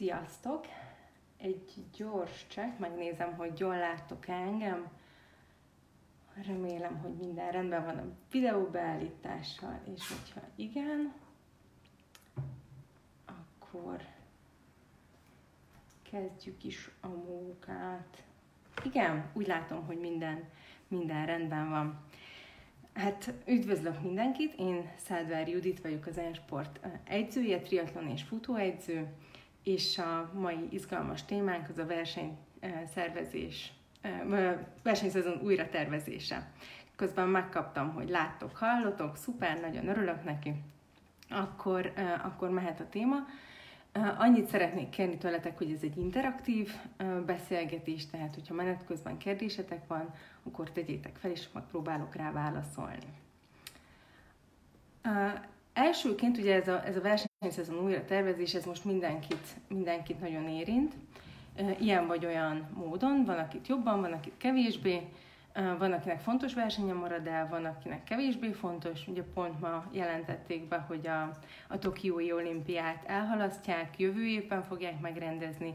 Sziasztok! Egy gyors csekk, megnézem, hogy jól láttok engem. Remélem, hogy minden rendben van a videó beállítással, és hogyha igen, akkor kezdjük is a munkát. Igen, úgy látom, hogy minden, minden rendben van. Hát üdvözlök mindenkit, én Szádvár Judit vagyok az Ensport edzője, triatlon és futóedző, és a mai izgalmas témánk az a verseny szervezés, versenyszezon újra tervezése. Közben megkaptam, hogy láttok, hallotok, szuper, nagyon örülök neki, akkor, akkor mehet a téma. Annyit szeretnék kérni tőletek, hogy ez egy interaktív beszélgetés, tehát hogyha menet közben kérdésetek van, akkor tegyétek fel, és megpróbálok rá válaszolni. Elsőként ugye ez a, ez a versenyszezon újra tervezés, ez most mindenkit, mindenkit nagyon érint. Ilyen vagy olyan módon, van akit jobban, van akit kevésbé, van akinek fontos versenye marad el, van akinek kevésbé fontos. Ugye pont ma jelentették be, hogy a, a Tokiói olimpiát elhalasztják, jövő évben fogják megrendezni.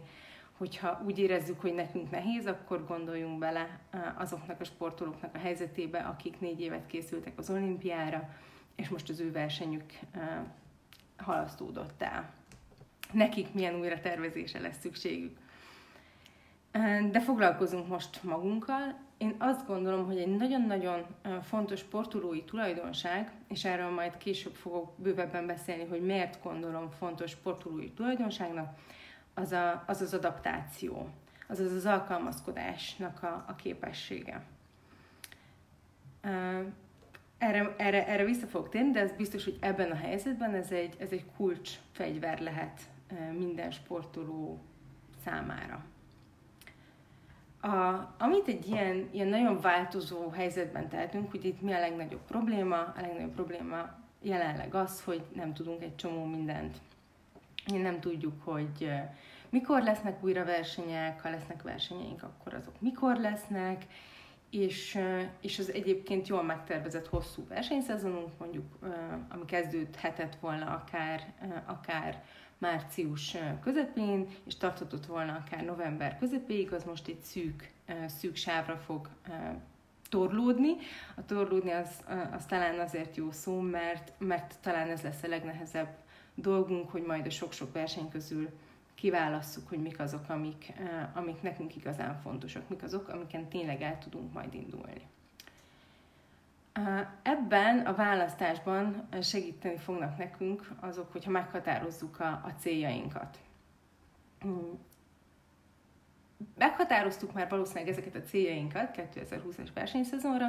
Hogyha úgy érezzük, hogy nekünk nehéz, akkor gondoljunk bele azoknak a sportolóknak a helyzetébe, akik négy évet készültek az olimpiára, és most az ő versenyük halasztódott el. Nekik milyen újra tervezése lesz szükségük. De foglalkozunk most magunkkal. Én azt gondolom, hogy egy nagyon-nagyon fontos sportolói tulajdonság, és erről majd később fogok bővebben beszélni, hogy miért gondolom fontos sportolói tulajdonságnak, az a, az, az adaptáció, azaz az alkalmazkodásnak a, a képessége. Erre, erre, erre vissza fogok térni, de ez biztos, hogy ebben a helyzetben ez egy, ez egy kulcs lehet minden sportoló számára. A, amit egy ilyen, ilyen nagyon változó helyzetben tehetünk, hogy itt mi a legnagyobb probléma? A legnagyobb probléma jelenleg az, hogy nem tudunk egy csomó mindent. Nem tudjuk, hogy mikor lesznek újra versenyek, ha lesznek versenyeink, akkor azok mikor lesznek, és, és az egyébként jól megtervezett hosszú versenyszezonunk, mondjuk ami kezdődhetett volna akár, akár március közepén, és tarthatott volna akár november közepéig, az most egy szűk, szűk sávra fog torlódni. A torlódni az, az talán azért jó szó, mert, mert talán ez lesz a legnehezebb dolgunk, hogy majd a sok-sok verseny közül kiválasszuk, hogy mik azok, amik, amik nekünk igazán fontosak, mik azok, amiken tényleg el tudunk majd indulni. Ebben a választásban segíteni fognak nekünk azok, hogyha meghatározzuk a, a céljainkat. Hmm. Meghatároztuk már valószínűleg ezeket a céljainkat 2020-as versenyszezonra,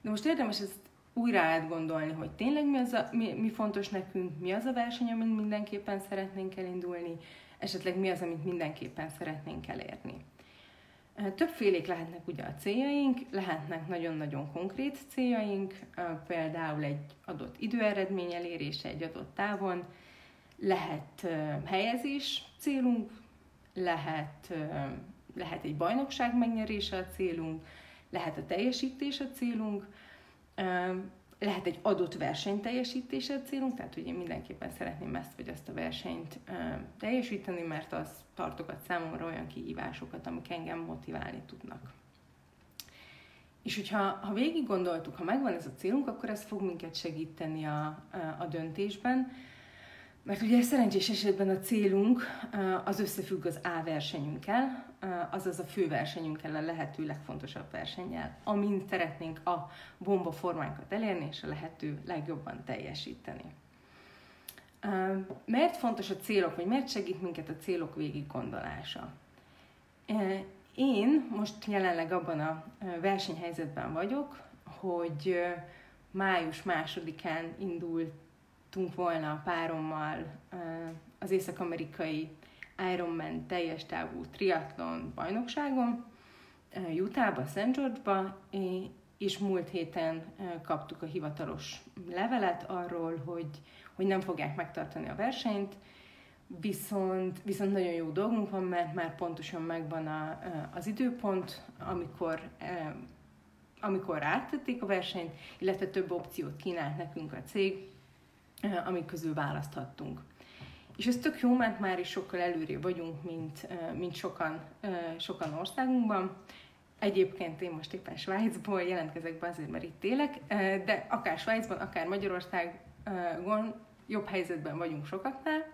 de most érdemes ezt újra átgondolni, hogy tényleg mi, az a, mi, mi fontos nekünk, mi az a verseny, amit mindenképpen szeretnénk elindulni, esetleg mi az, amit mindenképpen szeretnénk elérni. Többfélék lehetnek ugye a céljaink, lehetnek nagyon-nagyon konkrét céljaink, például egy adott időeredmény elérése egy adott távon, lehet helyezés célunk, lehet, lehet egy bajnokság megnyerése a célunk, lehet a teljesítés a célunk, lehet egy adott verseny teljesítése célunk, tehát ugye mindenképpen szeretném ezt vagy ezt a versenyt teljesíteni, mert az tartogat számomra olyan kihívásokat, amik engem motiválni tudnak. És hogyha ha végig gondoltuk, ha megvan ez a célunk, akkor ez fog minket segíteni a, a döntésben, mert ugye szerencsés esetben a célunk az összefügg az A versenyünkkel, azaz a fő versenyünkkel, a lehető legfontosabb versennyel, amin szeretnénk a bomba formánkat elérni, és a lehető legjobban teljesíteni. Miért fontos a célok, vagy miért segít minket a célok végig gondolása? Én most jelenleg abban a versenyhelyzetben vagyok, hogy május másodikán indultunk volna a párommal az észak-amerikai Ironman teljes távú triatlon bajnokságon, Utahba, St. George-ba, és múlt héten kaptuk a hivatalos levelet arról, hogy, hogy nem fogják megtartani a versenyt, viszont, viszont nagyon jó dolgunk van, mert már pontosan megvan a, az időpont, amikor, amikor áttették a versenyt, illetve több opciót kínált nekünk a cég, amik közül választhattunk. És ez tök jó, mert már is sokkal előrébb vagyunk, mint, mint sokan, sokan országunkban. Egyébként én most éppen Svájcból jelentkezek be azért, mert itt élek, de akár Svájcban, akár Magyarországon jobb helyzetben vagyunk sokaknál.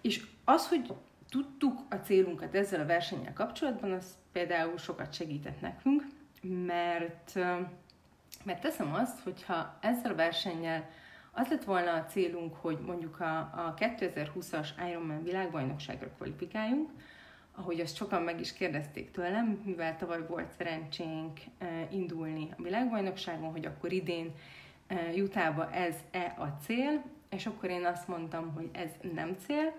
És az, hogy tudtuk a célunkat ezzel a versennyel kapcsolatban, az például sokat segített nekünk, mert, mert teszem azt, hogyha ezzel a versennyel az lett volna a célunk, hogy mondjuk a, a 2020-as Ironman világbajnokságra kvalifikáljunk, ahogy azt sokan meg is kérdezték tőlem, mivel tavaly volt szerencsénk indulni a világbajnokságon, hogy akkor idén Jutába ez-e a cél, és akkor én azt mondtam, hogy ez nem cél,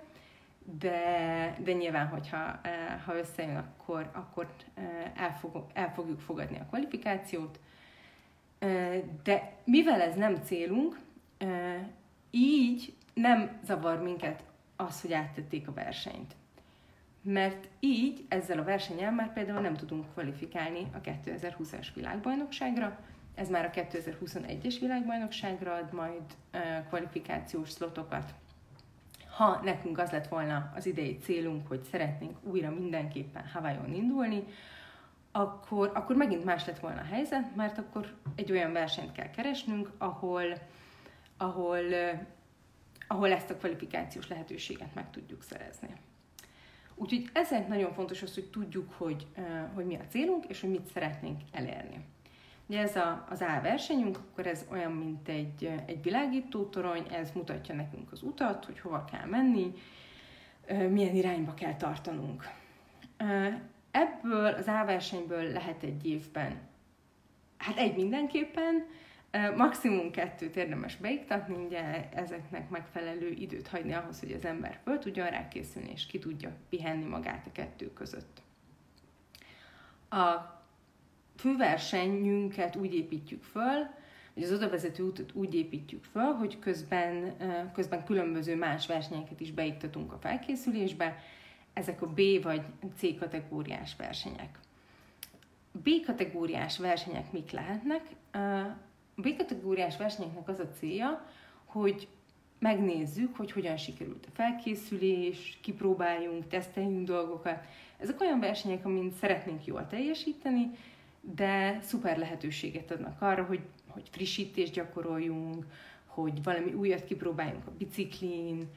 de, de nyilván, hogyha ha összejön, akkor, akkor el, fog, el fogjuk fogadni a kvalifikációt. De mivel ez nem célunk, így nem zavar minket az, hogy áttették a versenyt. Mert így ezzel a versenyen már például nem tudunk kvalifikálni a 2020-as világbajnokságra, ez már a 2021-es világbajnokságra ad majd kvalifikációs szlotokat. Ha nekünk az lett volna az idei célunk, hogy szeretnénk újra mindenképpen Hawaiion indulni, akkor, akkor megint más lett volna a helyzet, mert akkor egy olyan versenyt kell keresnünk, ahol, ahol, ahol ezt a kvalifikációs lehetőséget meg tudjuk szerezni. Úgyhogy ezért nagyon fontos az, hogy tudjuk, hogy, hogy mi a célunk, és hogy mit szeretnénk elérni. Ugye ez a, az A versenyünk, akkor ez olyan, mint egy, egy világító torony, ez mutatja nekünk az utat, hogy hova kell menni, milyen irányba kell tartanunk. Ebből az A versenyből lehet egy évben, hát egy mindenképpen, maximum kettőt érdemes beiktatni, ugye ezeknek megfelelő időt hagyni ahhoz, hogy az ember föl tudjon rá készülni, és ki tudja pihenni magát a kettő között. A főversenyünket úgy építjük föl, hogy az odavezető útot úgy építjük föl, hogy közben, közben különböző más versenyeket is beiktatunk a felkészülésbe, ezek a B vagy C kategóriás versenyek. B kategóriás versenyek mik lehetnek? A B kategóriás versenyeknek az a célja, hogy megnézzük, hogy hogyan sikerült a felkészülés, kipróbáljunk, teszteljünk dolgokat. Ezek olyan versenyek, amin szeretnénk jól teljesíteni, de szuper lehetőséget adnak arra, hogy, hogy frissítést gyakoroljunk, hogy valami újat kipróbáljunk a biciklin,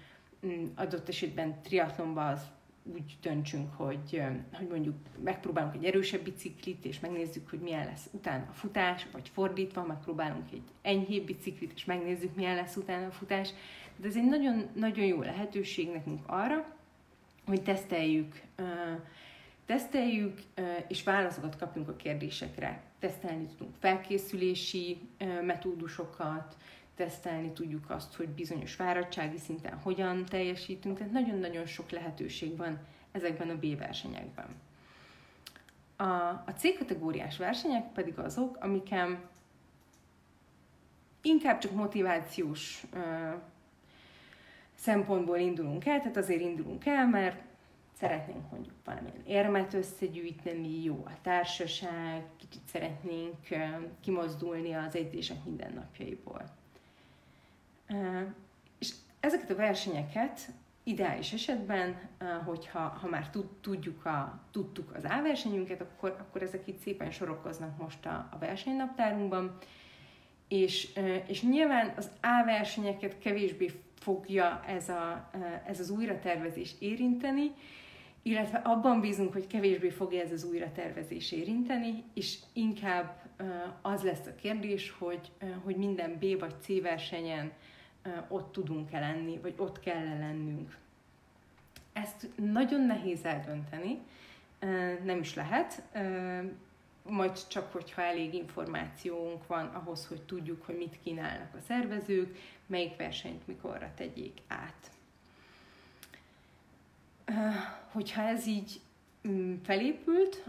mm, adott esetben triatlonban az úgy döntsünk, hogy, hogy mondjuk megpróbálunk egy erősebb biciklit, és megnézzük, hogy milyen lesz utána a futás, vagy fordítva, megpróbálunk egy enyhébb biciklit, és megnézzük, milyen lesz utána a futás. De ez egy nagyon, nagyon jó lehetőség nekünk arra, hogy teszteljük, teszteljük, és válaszokat kapjunk a kérdésekre. Tesztelni tudunk felkészülési metódusokat, tesztelni tudjuk azt, hogy bizonyos fáradtsági szinten hogyan teljesítünk, tehát nagyon-nagyon sok lehetőség van ezekben a B versenyekben. A, a C kategóriás versenyek pedig azok, amiken inkább csak motivációs ö, szempontból indulunk el, tehát azért indulunk el, mert szeretnénk mondjuk valamilyen érmet összegyűjteni, jó a társaság, kicsit szeretnénk kimozdulni az edzések mindennapjaiból. És ezeket a versenyeket ideális esetben, hogyha ha már tudjuk a, tudtuk az A versenyünket, akkor, akkor ezek itt szépen sorokoznak most a, a versenynaptárunkban, és, és nyilván az A versenyeket kevésbé fogja ez, a, ez az újratervezés érinteni, illetve abban bízunk, hogy kevésbé fogja ez az újratervezés érinteni, és inkább az lesz a kérdés, hogy, hogy minden B vagy C versenyen ott tudunk-e lenni, vagy ott kell-e lennünk. Ezt nagyon nehéz eldönteni, nem is lehet, majd csak hogyha elég információnk van ahhoz, hogy tudjuk, hogy mit kínálnak a szervezők, melyik versenyt mikorra tegyék át. Hogyha ez így mm, felépült,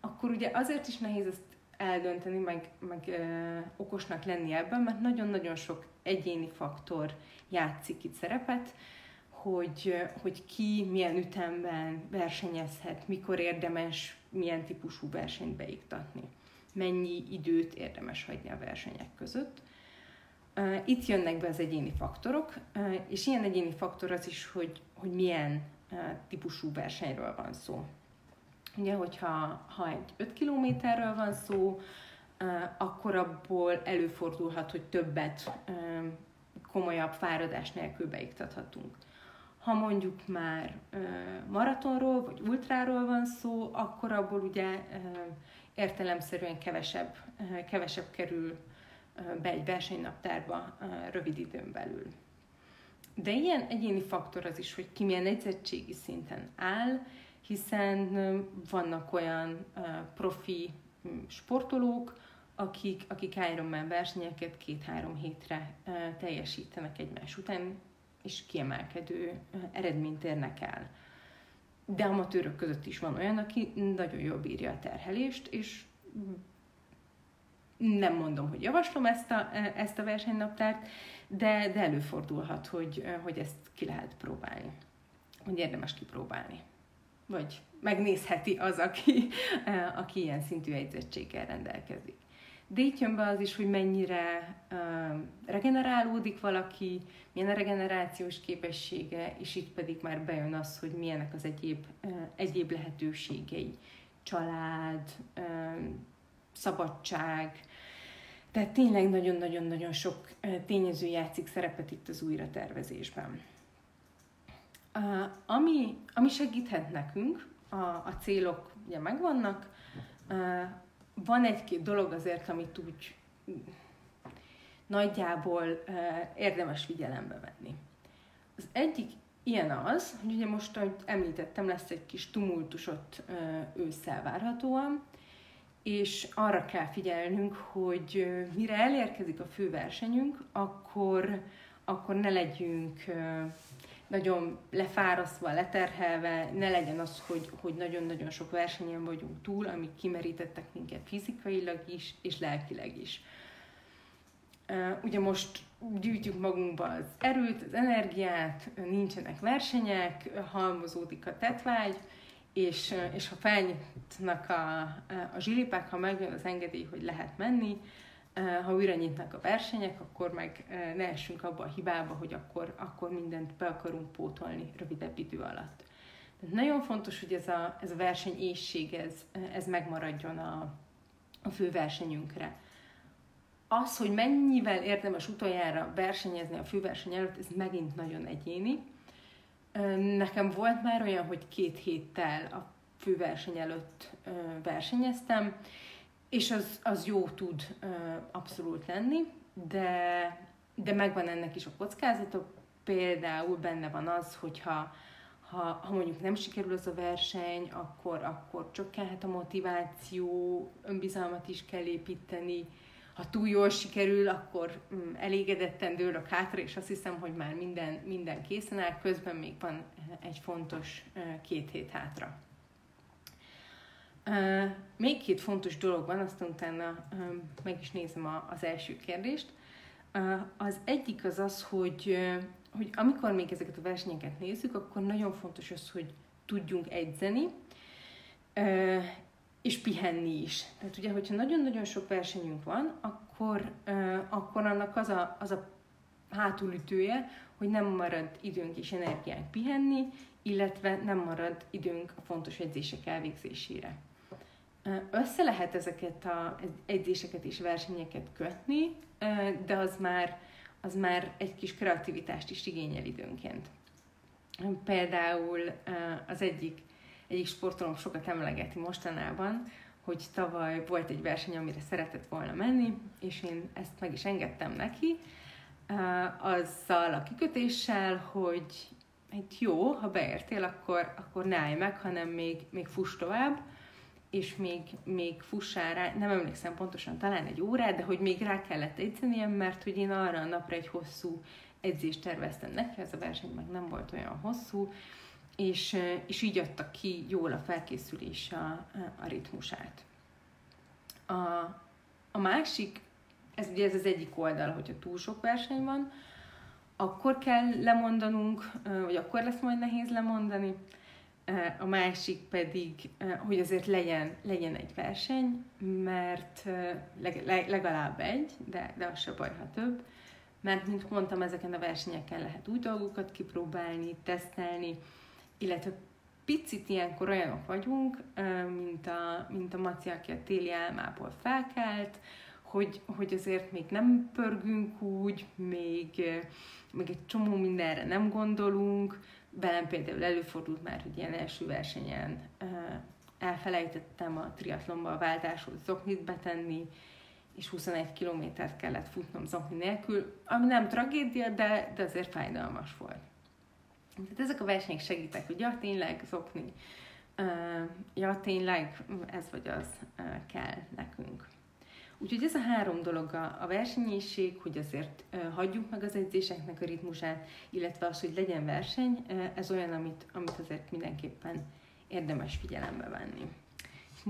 akkor ugye azért is nehéz ezt eldönteni, meg, meg ö, okosnak lenni ebben, mert nagyon-nagyon sok egyéni faktor játszik itt szerepet, hogy, hogy ki milyen ütemben versenyezhet, mikor érdemes milyen típusú versenyt beiktatni, mennyi időt érdemes hagyni a versenyek között. Itt jönnek be az egyéni faktorok, és ilyen egyéni faktor az is, hogy, hogy milyen típusú versenyről van szó. Ugye, hogyha ha egy 5 kilométerről van szó, akkor abból előfordulhat, hogy többet komolyabb fáradás nélkül beiktathatunk. Ha mondjuk már maratonról vagy ultráról van szó, akkor abból ugye értelemszerűen kevesebb, kevesebb kerül be egy versenynaptárba rövid időn belül. De ilyen egyéni faktor az is, hogy ki milyen edzettségi szinten áll, hiszen vannak olyan profi sportolók, akik, akik Ironman versenyeket két-három hétre teljesítenek egymás után, és kiemelkedő eredményt érnek el. De amatőrök között is van olyan, aki nagyon jól bírja a terhelést, és nem mondom, hogy javaslom ezt a, ezt a versenynaptárt, de, de előfordulhat, hogy, hogy ezt ki lehet próbálni. Hogy érdemes kipróbálni. Vagy megnézheti az, aki, aki ilyen szintű egyzettséggel rendelkezik. De itt jön be az is, hogy mennyire regenerálódik valaki, milyen a regenerációs képessége, és itt pedig már bejön az, hogy milyenek az egyéb, egyéb lehetőségei. Család, szabadság, tehát tényleg nagyon-nagyon-nagyon sok tényező játszik szerepet itt az újratervezésben. Ami, ami segíthet nekünk, a, a célok ugye megvannak, van egy-két dolog azért, amit úgy nagyjából érdemes figyelembe venni. Az egyik ilyen az, hogy ugye most, ahogy említettem, lesz egy kis tumultusot uh, ősszel várhatóan, és arra kell figyelnünk, hogy mire elérkezik a főversenyünk, akkor, akkor ne legyünk nagyon lefárasztva, leterhelve, ne legyen az, hogy, hogy nagyon-nagyon sok versenyen vagyunk túl, amik kimerítettek minket fizikailag is, és lelkileg is. Ugye most gyűjtjük magunkba az erőt, az energiát, nincsenek versenyek, halmozódik a tetvágy, és, és ha felnyitnak a, a zsilipák, ha megjön az engedély, hogy lehet menni, ha újra nyitnak a versenyek, akkor meg ne essünk abba a hibába, hogy akkor, akkor mindent be akarunk pótolni rövidebb idő alatt. Tehát nagyon fontos, hogy ez a, ez a versenyészség, ez, ez megmaradjon a, a fő versenyünkre. Az, hogy mennyivel érdemes utoljára versenyezni a főverseny előtt, ez megint nagyon egyéni. Nekem volt már olyan, hogy két héttel a főverseny előtt versenyeztem, és az, az jó tud abszolút lenni, de, de megvan ennek is a kockázata. Például benne van az, hogyha ha, ha mondjuk nem sikerül az a verseny, akkor, akkor csökkenhet a motiváció, önbizalmat is kell építeni. Ha túl jól sikerül, akkor um, elégedetten dőlök hátra, és azt hiszem, hogy már minden, minden készen áll, közben még van egy fontos két hét hátra. Még két fontos dolog van, aztán utána uh, meg is nézem a, az első kérdést. Uh, az egyik az az, hogy, uh, hogy amikor még ezeket a versenyeket nézzük, akkor nagyon fontos az, hogy tudjunk edzeni, uh, és pihenni is. Tehát ugye, hogyha nagyon-nagyon sok versenyünk van, akkor, uh, akkor annak az a, az a hátulütője, hogy nem marad időnk és energiánk pihenni, illetve nem marad időnk a fontos edzések elvégzésére. Össze lehet ezeket a edzéseket és versenyeket kötni, de az már, az már egy kis kreativitást is igényel időnként. Például az egyik, egyik sportolom sokat emlegeti mostanában, hogy tavaly volt egy verseny, amire szeretett volna menni, és én ezt meg is engedtem neki, azzal a kikötéssel, hogy hát jó, ha beértél, akkor, akkor ne állj meg, hanem még, még fuss tovább, és még, még fussál rá, nem emlékszem pontosan, talán egy órát, de hogy még rá kellett edzenie, mert hogy én arra a napra egy hosszú edzést terveztem neki, ez a verseny meg nem volt olyan hosszú, és, és így adta ki jól a felkészülés a, a ritmusát. A, a másik, ez ugye ez az egyik oldal, hogyha túl sok verseny van, akkor kell lemondanunk, vagy akkor lesz majd nehéz lemondani, a másik pedig, hogy azért legyen, legyen egy verseny, mert legalább egy, de, de az se baj, ha több, mert, mint mondtam, ezeken a versenyeken lehet új dolgokat kipróbálni, tesztelni, illetve picit ilyenkor olyanok vagyunk, mint a, mint a Maci, aki a téli álmából felkelt, hogy, hogy azért még nem pörgünk úgy, még, még egy csomó mindenre nem gondolunk. Velem például előfordult már, hogy ilyen első versenyen elfelejtettem a triatlonba a váltáshoz zoknit betenni, és 21 kilométert kellett futnom zokni nélkül, ami nem tragédia, de, de azért fájdalmas volt. Tehát ezek a versenyek segítek, hogy ja, tényleg zokni, ja, tényleg ez vagy az kell nekünk. Úgyhogy ez a három dolog a, a versenyészség, hogy azért uh, hagyjuk meg az edzéseknek a ritmusát, illetve az, hogy legyen verseny, uh, ez olyan, amit, amit azért mindenképpen érdemes figyelembe venni.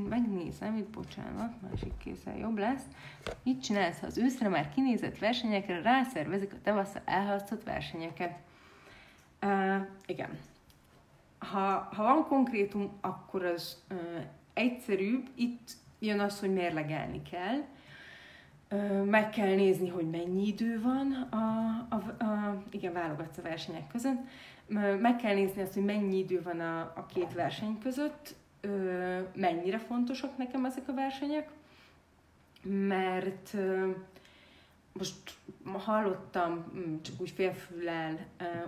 megnézem, itt bocsánat, másik kézzel jobb lesz. Mit csinálsz, ha az őszre már kinézett versenyekre rászervezik a tavaszra elhalasztott versenyeket? Uh, igen. Ha, ha van konkrétum, akkor az uh, egyszerűbb. Itt jön az, hogy mérlegelni kell. Meg kell nézni, hogy mennyi idő van a, a, a igen, válogatsz a versenyek között. Meg kell nézni azt, hogy mennyi idő van a, a két verseny között, mennyire fontosak nekem ezek a versenyek, mert most hallottam, mm, csak úgy félfüllel,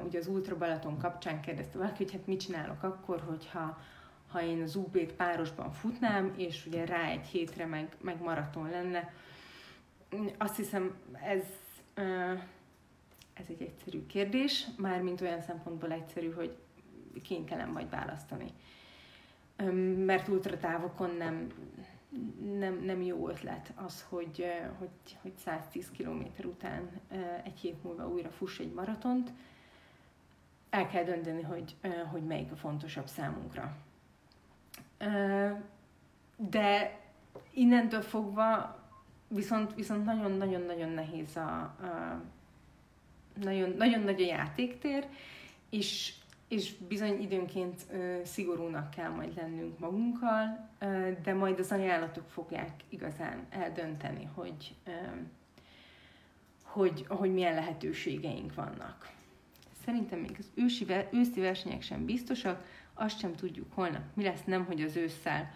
ugye az Ultra Balaton kapcsán kérdezte valaki, hogy hát mit csinálok akkor, hogyha ha én az UB-t párosban futnám, és ugye rá egy hétre meg, meg maraton lenne. Azt hiszem, ez, ez egy egyszerű kérdés, mármint olyan szempontból egyszerű, hogy kénytelen majd választani. Mert ultratávokon nem, nem, nem jó ötlet az, hogy, hogy, hogy 110 km után egy hét múlva újra fuss egy maratont. El kell dönteni, hogy, hogy melyik a fontosabb számunkra. De innentől fogva viszont, viszont nagyon-nagyon-nagyon nehéz a, a nagyon, nagyon nagy a játéktér, és és bizony időnként ö, szigorúnak kell majd lennünk magunkkal, ö, de majd az ajánlatok fogják igazán eldönteni, hogy, ö, hogy, hogy milyen lehetőségeink vannak. Szerintem még az ősi, őszi versenyek sem biztosak, azt sem tudjuk holnap, mi lesz, nem, hogy az ősszel.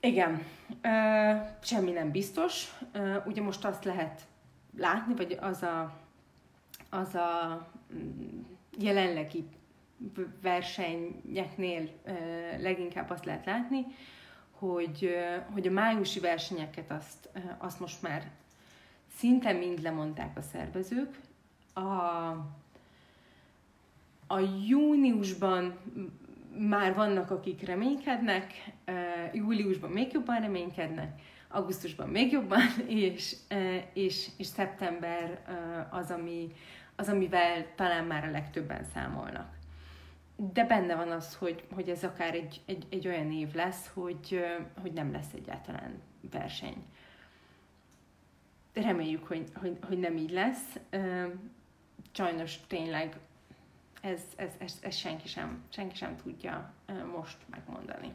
Igen, semmi nem biztos. Ugye most azt lehet látni, vagy az a, az a mm, jelenlegi versenyeknél leginkább azt lehet látni, hogy, hogy a májusi versenyeket azt, azt most már szinte mind lemondták a szervezők. A, a júniusban már vannak, akik reménykednek, júliusban még jobban reménykednek, augusztusban még jobban, és, és, és szeptember az, ami, az, amivel talán már a legtöbben számolnak de benne van az, hogy, hogy ez akár egy, egy, egy olyan év lesz, hogy, hogy nem lesz egyáltalán verseny. Reméljük, hogy, hogy, hogy nem így lesz. Sajnos tényleg ez, ez, ez, ez senki, sem, senki sem tudja most megmondani.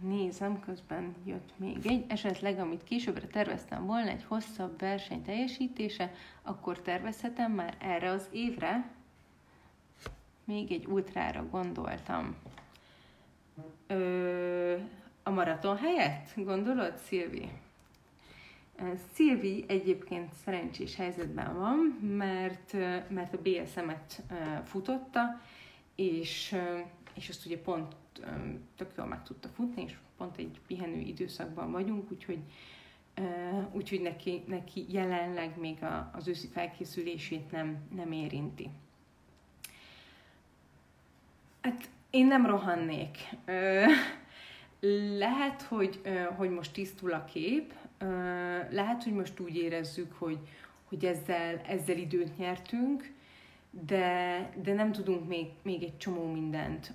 Nézem, közben jött még egy. Esetleg, amit későbbre terveztem volna, egy hosszabb verseny teljesítése, akkor tervezhetem már erre az évre, még egy ultrára gondoltam. Ö, a maraton helyett, gondolod, Szilvi? Szilvi egyébként szerencsés helyzetben van, mert, mert a BSM-et futotta, és, és azt ugye pont tök jól meg tudta futni, és pont egy pihenő időszakban vagyunk, úgyhogy, úgyhogy neki, neki jelenleg még az őszi felkészülését nem, nem érinti. Hát én nem rohannék. Lehet, hogy, hogy most tisztul a kép, lehet, hogy most úgy érezzük, hogy, hogy ezzel, ezzel időt nyertünk, de, de nem tudunk még, még egy csomó mindent.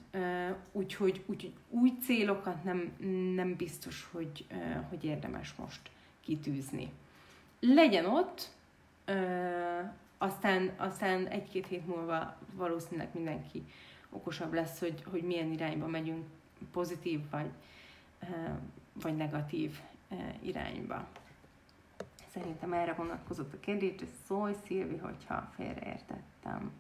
Úgyhogy, úgyhogy új célokat nem, nem biztos, hogy, hogy érdemes most kitűzni. Legyen ott, aztán, aztán egy-két hét múlva valószínűleg mindenki okosabb lesz, hogy, hogy milyen irányba megyünk, pozitív vagy, vagy negatív irányba. Szerintem erre vonatkozott a kérdés, és szólj Szilvi, hogyha félreértettem.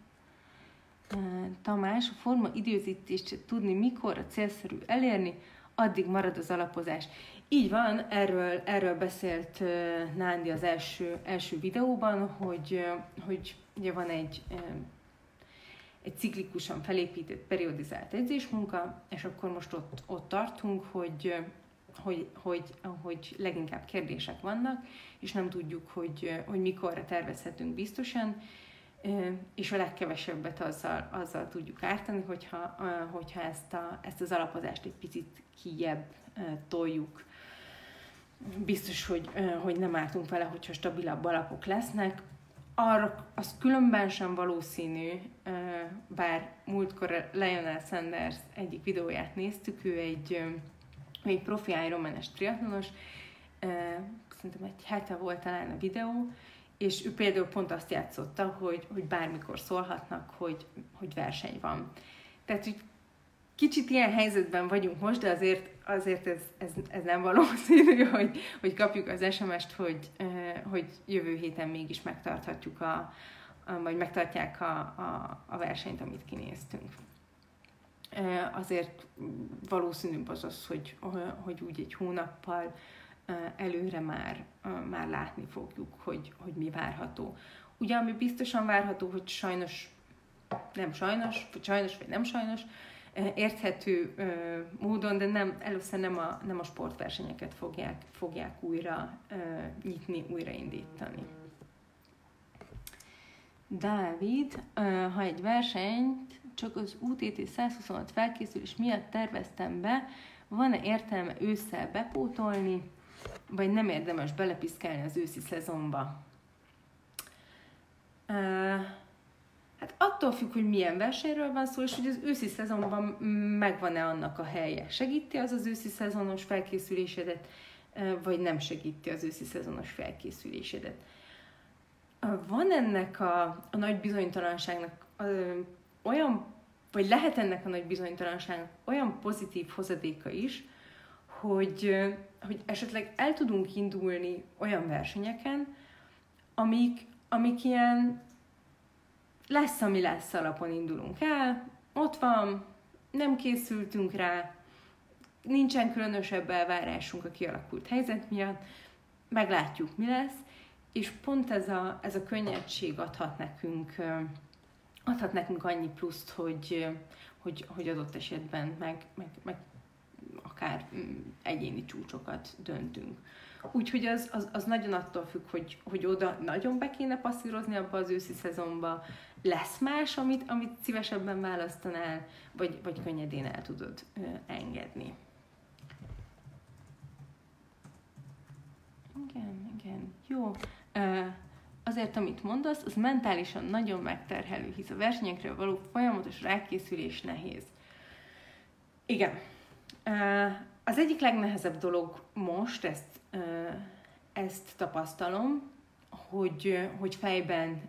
Tamás, a forma időzítést tudni, mikor a célszerű elérni, addig marad az alapozás. Így van, erről, erről beszélt Nándi az első, első videóban, hogy, hogy ugye van egy, egy ciklikusan felépített, periodizált edzésmunka, és akkor most ott, ott tartunk, hogy, hogy, hogy, hogy leginkább kérdések vannak, és nem tudjuk, hogy, hogy mikorra tervezhetünk biztosan, és a legkevesebbet azzal, azzal tudjuk ártani, hogyha, hogyha ezt, a, ezt az alapozást egy picit kijebb toljuk. Biztos, hogy, hogy nem álltunk vele, hogyha stabilabb alapok lesznek. Arra az különben sem valószínű, bár múltkor Lionel Sanders egyik videóját néztük, ő egy, egy profi Ironman-es triatlonos, szerintem egy hete volt talán a videó, és ő például pont azt játszotta, hogy, hogy bármikor szólhatnak, hogy, hogy verseny van. Tehát, hogy kicsit ilyen helyzetben vagyunk most, de azért, azért ez, ez, ez nem valószínű, hogy, hogy kapjuk az SMS-t, hogy, hogy jövő héten mégis megtarthatjuk a vagy megtartják a, a, a versenyt, amit kinéztünk. Azért valószínűbb az az, hogy, hogy úgy egy hónappal előre már, már látni fogjuk, hogy, hogy mi várható. Ugye, ami biztosan várható, hogy sajnos, nem sajnos, vagy sajnos, vagy nem sajnos, érthető módon, de nem, először nem a, nem a sportversenyeket fogják, fogják újra nyitni, újraindítani. Dávid, ha egy versenyt csak az UTT 126 felkészülés miatt terveztem be, van-e értelme ősszel bepótolni? vagy nem érdemes belepiszkálni az őszi szezonba? Hát attól függ, hogy milyen versenyről van szó, és hogy az őszi szezonban megvan-e annak a helye. Segíti az az őszi szezonos felkészülésedet, vagy nem segíti az őszi szezonos felkészülésedet. Van ennek a, a nagy bizonytalanságnak olyan, vagy lehet ennek a nagy bizonytalanságnak olyan pozitív hozadéka is, hogy hogy esetleg el tudunk indulni olyan versenyeken, amik, amik ilyen lesz, ami lesz alapon indulunk el, ott van, nem készültünk rá, nincsen különösebb elvárásunk a kialakult helyzet miatt, meglátjuk, mi lesz, és pont ez a, ez a könnyedség adhat nekünk, adhat nekünk annyi pluszt, hogy, hogy, hogy adott esetben meg, meg, meg akár mm, egyéni csúcsokat döntünk. Úgyhogy az, az, az nagyon attól függ, hogy, hogy oda nagyon be kéne passzírozni abba az őszi szezonba, lesz más, amit, amit szívesebben választanál, vagy, vagy könnyedén el tudod ö, engedni. Igen, igen, jó. Ö, azért, amit mondasz, az mentálisan nagyon megterhelő, hisz a versenyekre való folyamatos rákészülés nehéz. Igen, az egyik legnehezebb dolog most, ezt, ezt tapasztalom, hogy, hogy fejben,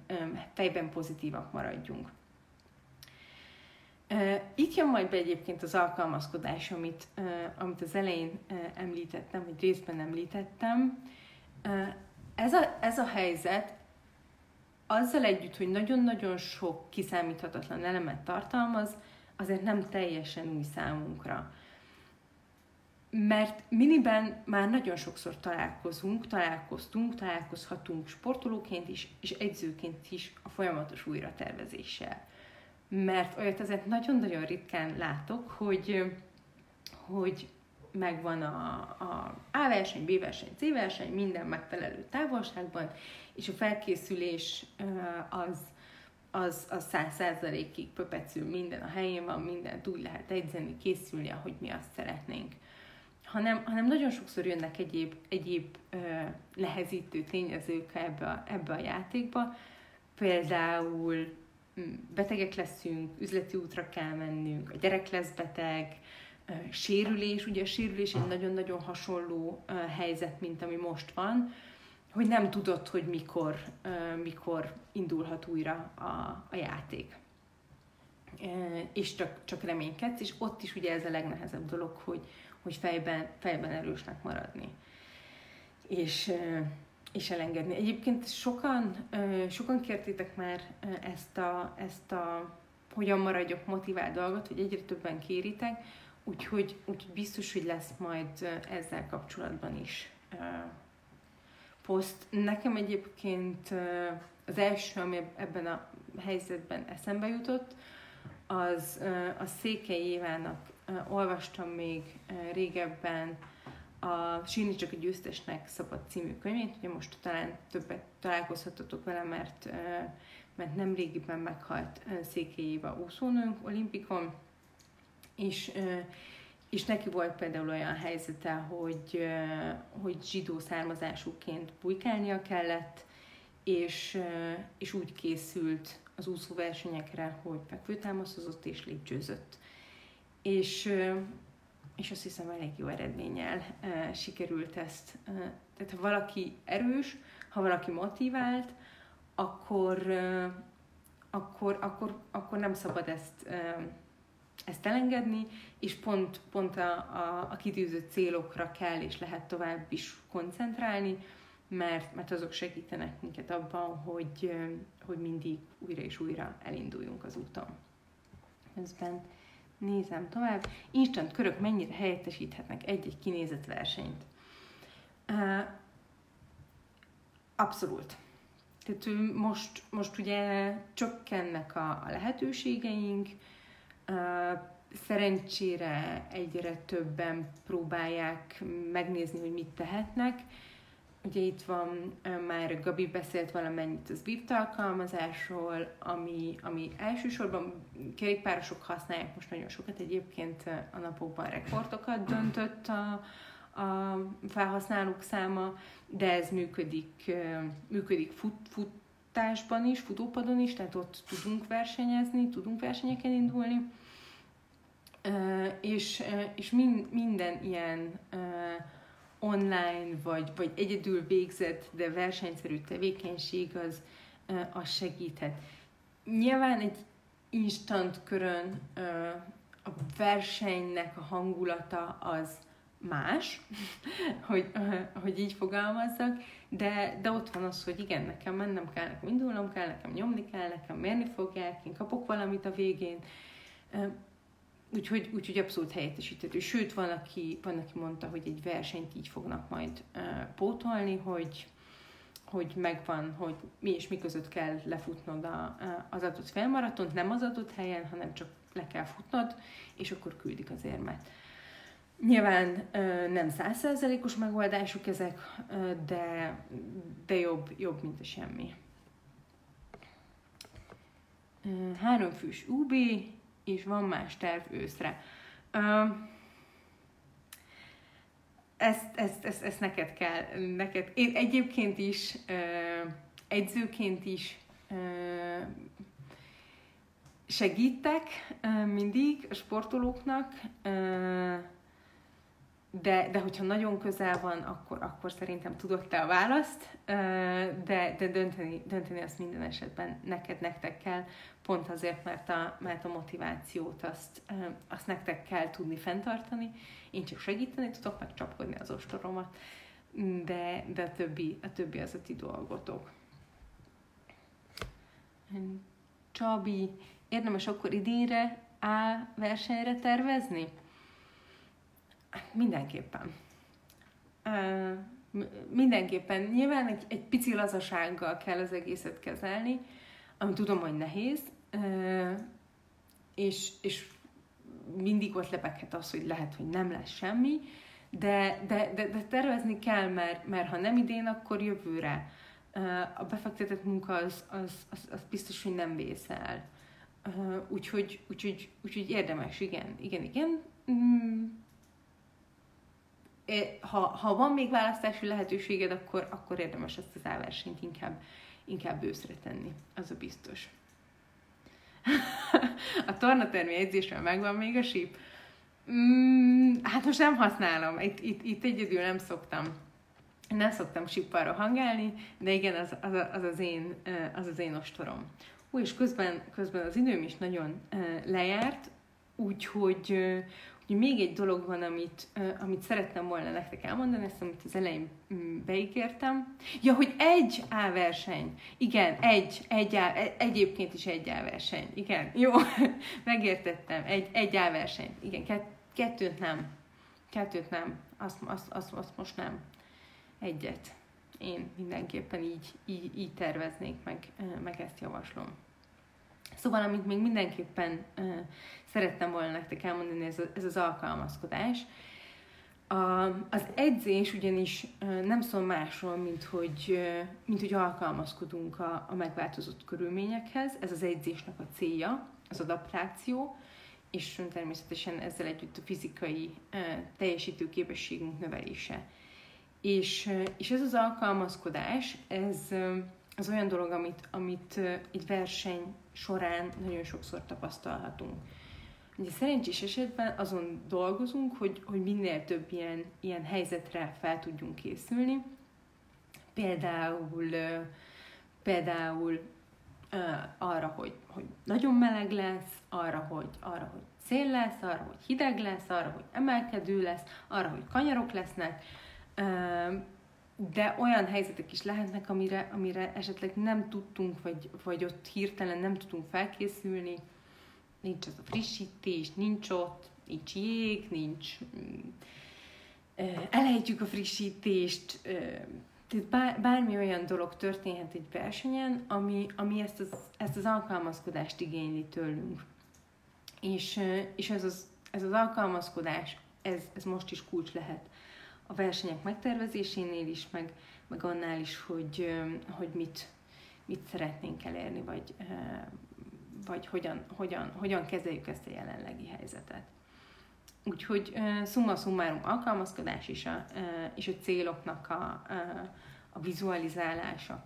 fejben pozitívak maradjunk. Itt jön majd be egyébként az alkalmazkodás, amit, amit az elején említettem, vagy részben említettem. Ez a, ez a helyzet azzal együtt, hogy nagyon-nagyon sok kiszámíthatatlan elemet tartalmaz, azért nem teljesen új számunkra mert miniben már nagyon sokszor találkozunk, találkoztunk, találkozhatunk sportolóként is, és egyzőként is a folyamatos újratervezéssel. Mert olyat azért nagyon-nagyon ritkán látok, hogy, hogy megvan a, a A verseny, B verseny, C verseny, minden megfelelő távolságban, és a felkészülés az az, az száz százalékig pöpecül, minden a helyén van, mindent úgy lehet edzeni, készülni, ahogy mi azt szeretnénk hanem, hanem nagyon sokszor jönnek egyéb, egyéb ö, nehezítő tényezők ebbe a, ebbe a játékba. Például mm, betegek leszünk, üzleti útra kell mennünk, a gyerek lesz beteg, sérülés, ugye a sérülés egy nagyon-nagyon hasonló helyzet, mint ami most van, hogy nem tudod, hogy mikor, mikor indulhat újra a, a játék. És csak, csak reménykedsz, és ott is ugye ez a legnehezebb dolog, hogy, hogy fejben, fejben erősnek maradni. És, és elengedni. Egyébként sokan, sokan kértétek már ezt a, ezt a hogyan maradjak motivált dolgot, hogy egyre többen kéritek, úgyhogy, úgyhogy biztos, hogy lesz majd ezzel kapcsolatban is poszt. Nekem egyébként az első, ami ebben a helyzetben eszembe jutott, az a Székely Évának olvastam még régebben a Sírni csak a győztesnek szabad című könyvét, ugye most talán többet találkozhatatok vele, mert, mert nem régiben meghalt Székely Éva úszónőnk olimpikon, és, és neki volt például olyan helyzete, hogy, hogy zsidó származásúként bujkálnia kellett, és, és úgy készült az úszóversenyekre, hogy fekvőtámaszozott és lépcsőzött. És, és azt hiszem elég jó eredménnyel sikerült ezt. Tehát ha valaki erős, ha valaki motivált, akkor, akkor, akkor, akkor nem szabad ezt, ezt elengedni, és pont, pont a, a, a kitűzött célokra kell és lehet tovább is koncentrálni, mert, mert azok segítenek minket abban, hogy, hogy mindig újra és újra elinduljunk az úton. Közben nézem tovább. Instant körök mennyire helyettesíthetnek egy-egy kinézett versenyt? Abszolút. Tehát most, most ugye csökkennek a, a lehetőségeink, szerencsére egyre többen próbálják megnézni, hogy mit tehetnek, Ugye itt van, már Gabi beszélt valamennyit az Swift alkalmazásról, ami, ami elsősorban kerékpárosok használják most nagyon sokat, egyébként a napokban rekordokat döntött a, a felhasználók száma, de ez működik, működik fut, futásban is, futópadon is, tehát ott tudunk versenyezni, tudunk versenyeken indulni, és, és minden ilyen online, vagy, vagy egyedül végzett, de versenyszerű tevékenység az, az segíthet. Nyilván egy instant körön a versenynek a hangulata az más, hogy, hogy így fogalmazzak, de, de ott van az, hogy igen, nekem mennem kell, nekem indulnom kell, nekem nyomni kell, nekem mérni fogják, én kapok valamit a végén. Úgyhogy, úgyhogy abszolút helyettesíthető. Sőt, van aki, van, aki mondta, hogy egy versenyt így fognak majd pótolni, hogy, hogy megvan, hogy mi és mi között kell lefutnod a, az adott felmaratont, nem az adott helyen, hanem csak le kell futnod, és akkor küldik az érmet. Nyilván nem százszerzelékos megoldásuk ezek, de, de jobb, jobb, mint a semmi. Háromfős UB, és van más terv őszre. Ezt, ezt, ezt, ezt neked kell, neked. Én egyébként is, egyzőként is segítek mindig a sportolóknak, de, de hogyha nagyon közel van, akkor, akkor szerintem tudod te a választ, de, de dönteni, dönteni azt minden esetben neked, nektek kell, pont azért, mert a, mert a motivációt azt, azt nektek kell tudni fenntartani, én csak segíteni tudok, meg csapkodni az ostoromat, de, de a, többi, a többi az a ti dolgotok. Csabi, érdemes akkor idénre A versenyre tervezni? Mindenképpen. Uh, mindenképpen. Nyilván egy, egy pici lazasággal kell az egészet kezelni, ami tudom, hogy nehéz, uh, és, és mindig ott lebeghet az, hogy lehet, hogy nem lesz semmi, de, de, de, de tervezni kell, mert, mert ha nem idén, akkor jövőre. Uh, a befektetett munka az, az, az, az biztos, hogy nem vészel. Uh, úgyhogy, úgyhogy, úgyhogy érdemes, igen, igen, igen. Mm ha, ha van még választási lehetőséged, akkor, akkor érdemes ezt az állversenyt inkább, inkább őszre tenni, az a biztos. a tornatermi edzésről megvan még a síp? Mm, hát most nem használom, itt, itt, itt egyedül nem szoktam. Nem szoktam sippal rohangálni, de igen, az az, az, az, én, az, az én ostorom. Ú, és közben, közben az időm is nagyon lejárt, úgyhogy hogy még egy dolog van, amit, amit szerettem volna nektek elmondani, ezt amit az elején mm, beígértem. Ja, hogy egy A verseny. Igen, egy, egy A, e, egyébként is egy A verseny. Igen, jó, megértettem. Egy, egy A verseny. Igen, kettőt nem. Kettőt nem. Azt, azt, azt, azt most nem. Egyet. Én mindenképpen így, így, így terveznék, meg, meg ezt javaslom. Szóval, amit még mindenképpen uh, szerettem volna nektek elmondani, ez, a, ez az alkalmazkodás. A, az edzés ugyanis uh, nem szól másról, mint hogy, uh, mint hogy alkalmazkodunk a, a megváltozott körülményekhez. Ez az edzésnek a célja, az adaptáció, és természetesen ezzel együtt a fizikai uh, teljesítő képességünk növelése. És, és ez az alkalmazkodás, ez az olyan dolog, amit, amit egy verseny során nagyon sokszor tapasztalhatunk. Ugye szerencsés esetben azon dolgozunk, hogy, hogy minél több ilyen, ilyen helyzetre fel tudjunk készülni. Például, például arra, hogy, hogy nagyon meleg lesz, arra hogy, arra, hogy szél lesz, arra, hogy hideg lesz, arra, hogy emelkedő lesz, arra, hogy kanyarok lesznek de olyan helyzetek is lehetnek, amire, amire esetleg nem tudtunk, vagy, vagy ott hirtelen nem tudtunk felkészülni. Nincs az a frissítés, nincs ott, nincs jég, nincs... Mm, elejtjük a frissítést, tehát bár, bármi olyan dolog történhet egy versenyen, ami, ami ezt, az, ezt az alkalmazkodást igényli tőlünk. És, és ez, az, ez az alkalmazkodás, ez, ez most is kulcs lehet a versenyek megtervezésénél is, meg, meg annál is, hogy, hogy mit, mit szeretnénk elérni, vagy, vagy hogyan, hogyan, hogyan kezeljük ezt a jelenlegi helyzetet. Úgyhogy summa summarum alkalmazkodás és a, és a céloknak a, a vizualizálása,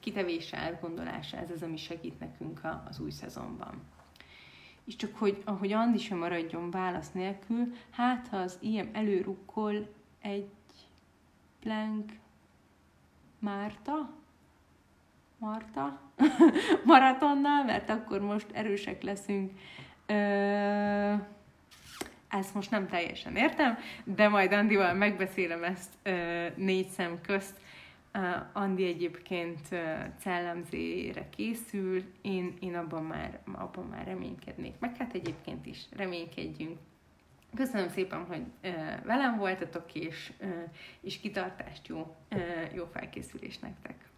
kitevése, átgondolása, ez az, ami segít nekünk az új szezonban. És csak hogy, ahogy Andi sem maradjon válasz nélkül, hát ha az ilyen előrukkol egy plank Márta, Marta maratonnal, mert akkor most erősek leszünk. Ö, ezt most nem teljesen értem, de majd Andival megbeszélem ezt ö, négy szem közt, Andi egyébként cellemzére készül, én, én abban, már, abban már reménykednék. Meg hát egyébként is reménykedjünk. Köszönöm szépen, hogy velem voltatok, és, és kitartást, jó, jó felkészülés nektek!